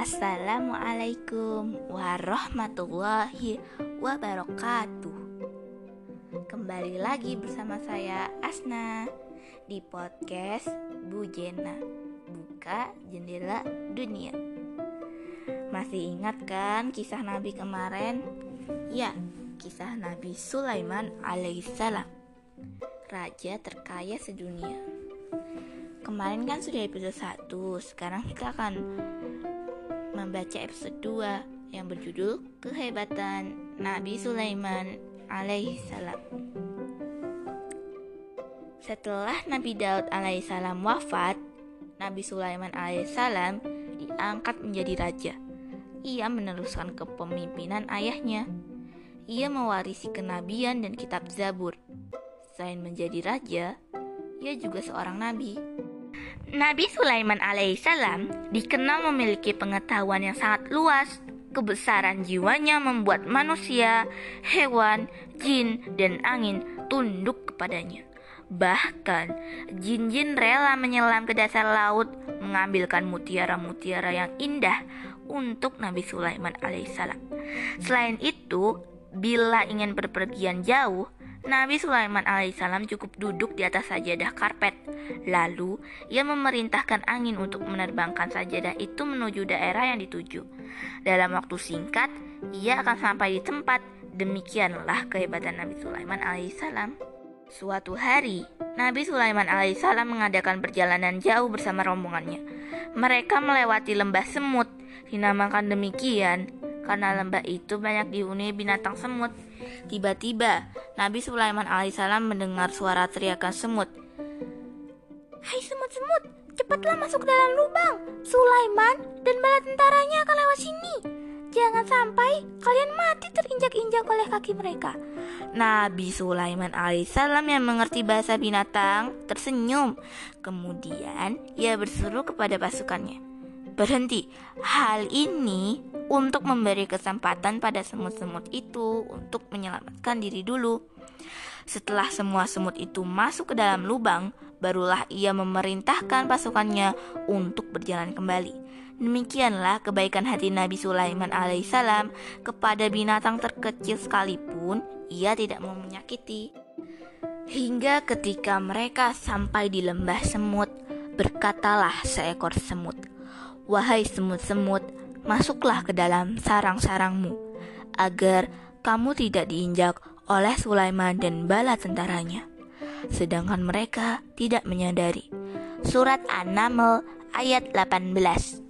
Assalamualaikum warahmatullahi wabarakatuh. Kembali lagi bersama saya Asna di podcast Bu Jena. Buka jendela dunia. Masih ingat kan kisah Nabi kemarin? Ya, kisah Nabi Sulaiman alaihissalam. Raja terkaya sedunia. Kemarin kan sudah episode 1, sekarang kita akan membaca episode 2 yang berjudul Kehebatan Nabi Sulaiman alaihissalam. Setelah Nabi Daud alaihissalam wafat, Nabi Sulaiman alaihissalam diangkat menjadi raja. Ia meneruskan kepemimpinan ayahnya. Ia mewarisi kenabian dan kitab Zabur. Selain menjadi raja, ia juga seorang nabi. Nabi Sulaiman alaihissalam dikenal memiliki pengetahuan yang sangat luas. Kebesaran jiwanya membuat manusia, hewan, jin, dan angin tunduk kepadanya. Bahkan, jin-jin rela menyelam ke dasar laut mengambilkan mutiara-mutiara yang indah untuk Nabi Sulaiman alaihissalam. Selain itu, bila ingin berpergian jauh, Nabi Sulaiman alaihissalam cukup duduk di atas sajadah karpet. Lalu, ia memerintahkan angin untuk menerbangkan sajadah itu menuju daerah yang dituju. Dalam waktu singkat, ia akan sampai di tempat. Demikianlah kehebatan Nabi Sulaiman alaihissalam. Suatu hari, Nabi Sulaiman alaihissalam mengadakan perjalanan jauh bersama rombongannya. Mereka melewati lembah semut, dinamakan demikian karena lembah itu banyak dihuni binatang semut. Tiba-tiba, Nabi Sulaiman alaihissalam mendengar suara teriakan semut. Hai semut-semut, cepatlah masuk ke dalam lubang. Sulaiman dan bala tentaranya akan lewat sini. Jangan sampai kalian mati terinjak-injak oleh kaki mereka. Nabi Sulaiman alaihissalam yang mengerti bahasa binatang tersenyum. Kemudian ia berseru kepada pasukannya. Berhenti. Hal ini untuk memberi kesempatan pada semut-semut itu untuk menyelamatkan diri dulu. Setelah semua semut itu masuk ke dalam lubang, barulah ia memerintahkan pasukannya untuk berjalan kembali. Demikianlah kebaikan hati Nabi Sulaiman alaihissalam kepada binatang terkecil sekalipun ia tidak mau menyakiti. Hingga ketika mereka sampai di lembah semut, berkatalah seekor semut, "Wahai semut-semut, masuklah ke dalam sarang-sarangmu, agar kamu tidak diinjak oleh Sulaiman dan bala tentaranya. Sedangkan mereka tidak menyadari. Surat An-Naml ayat 18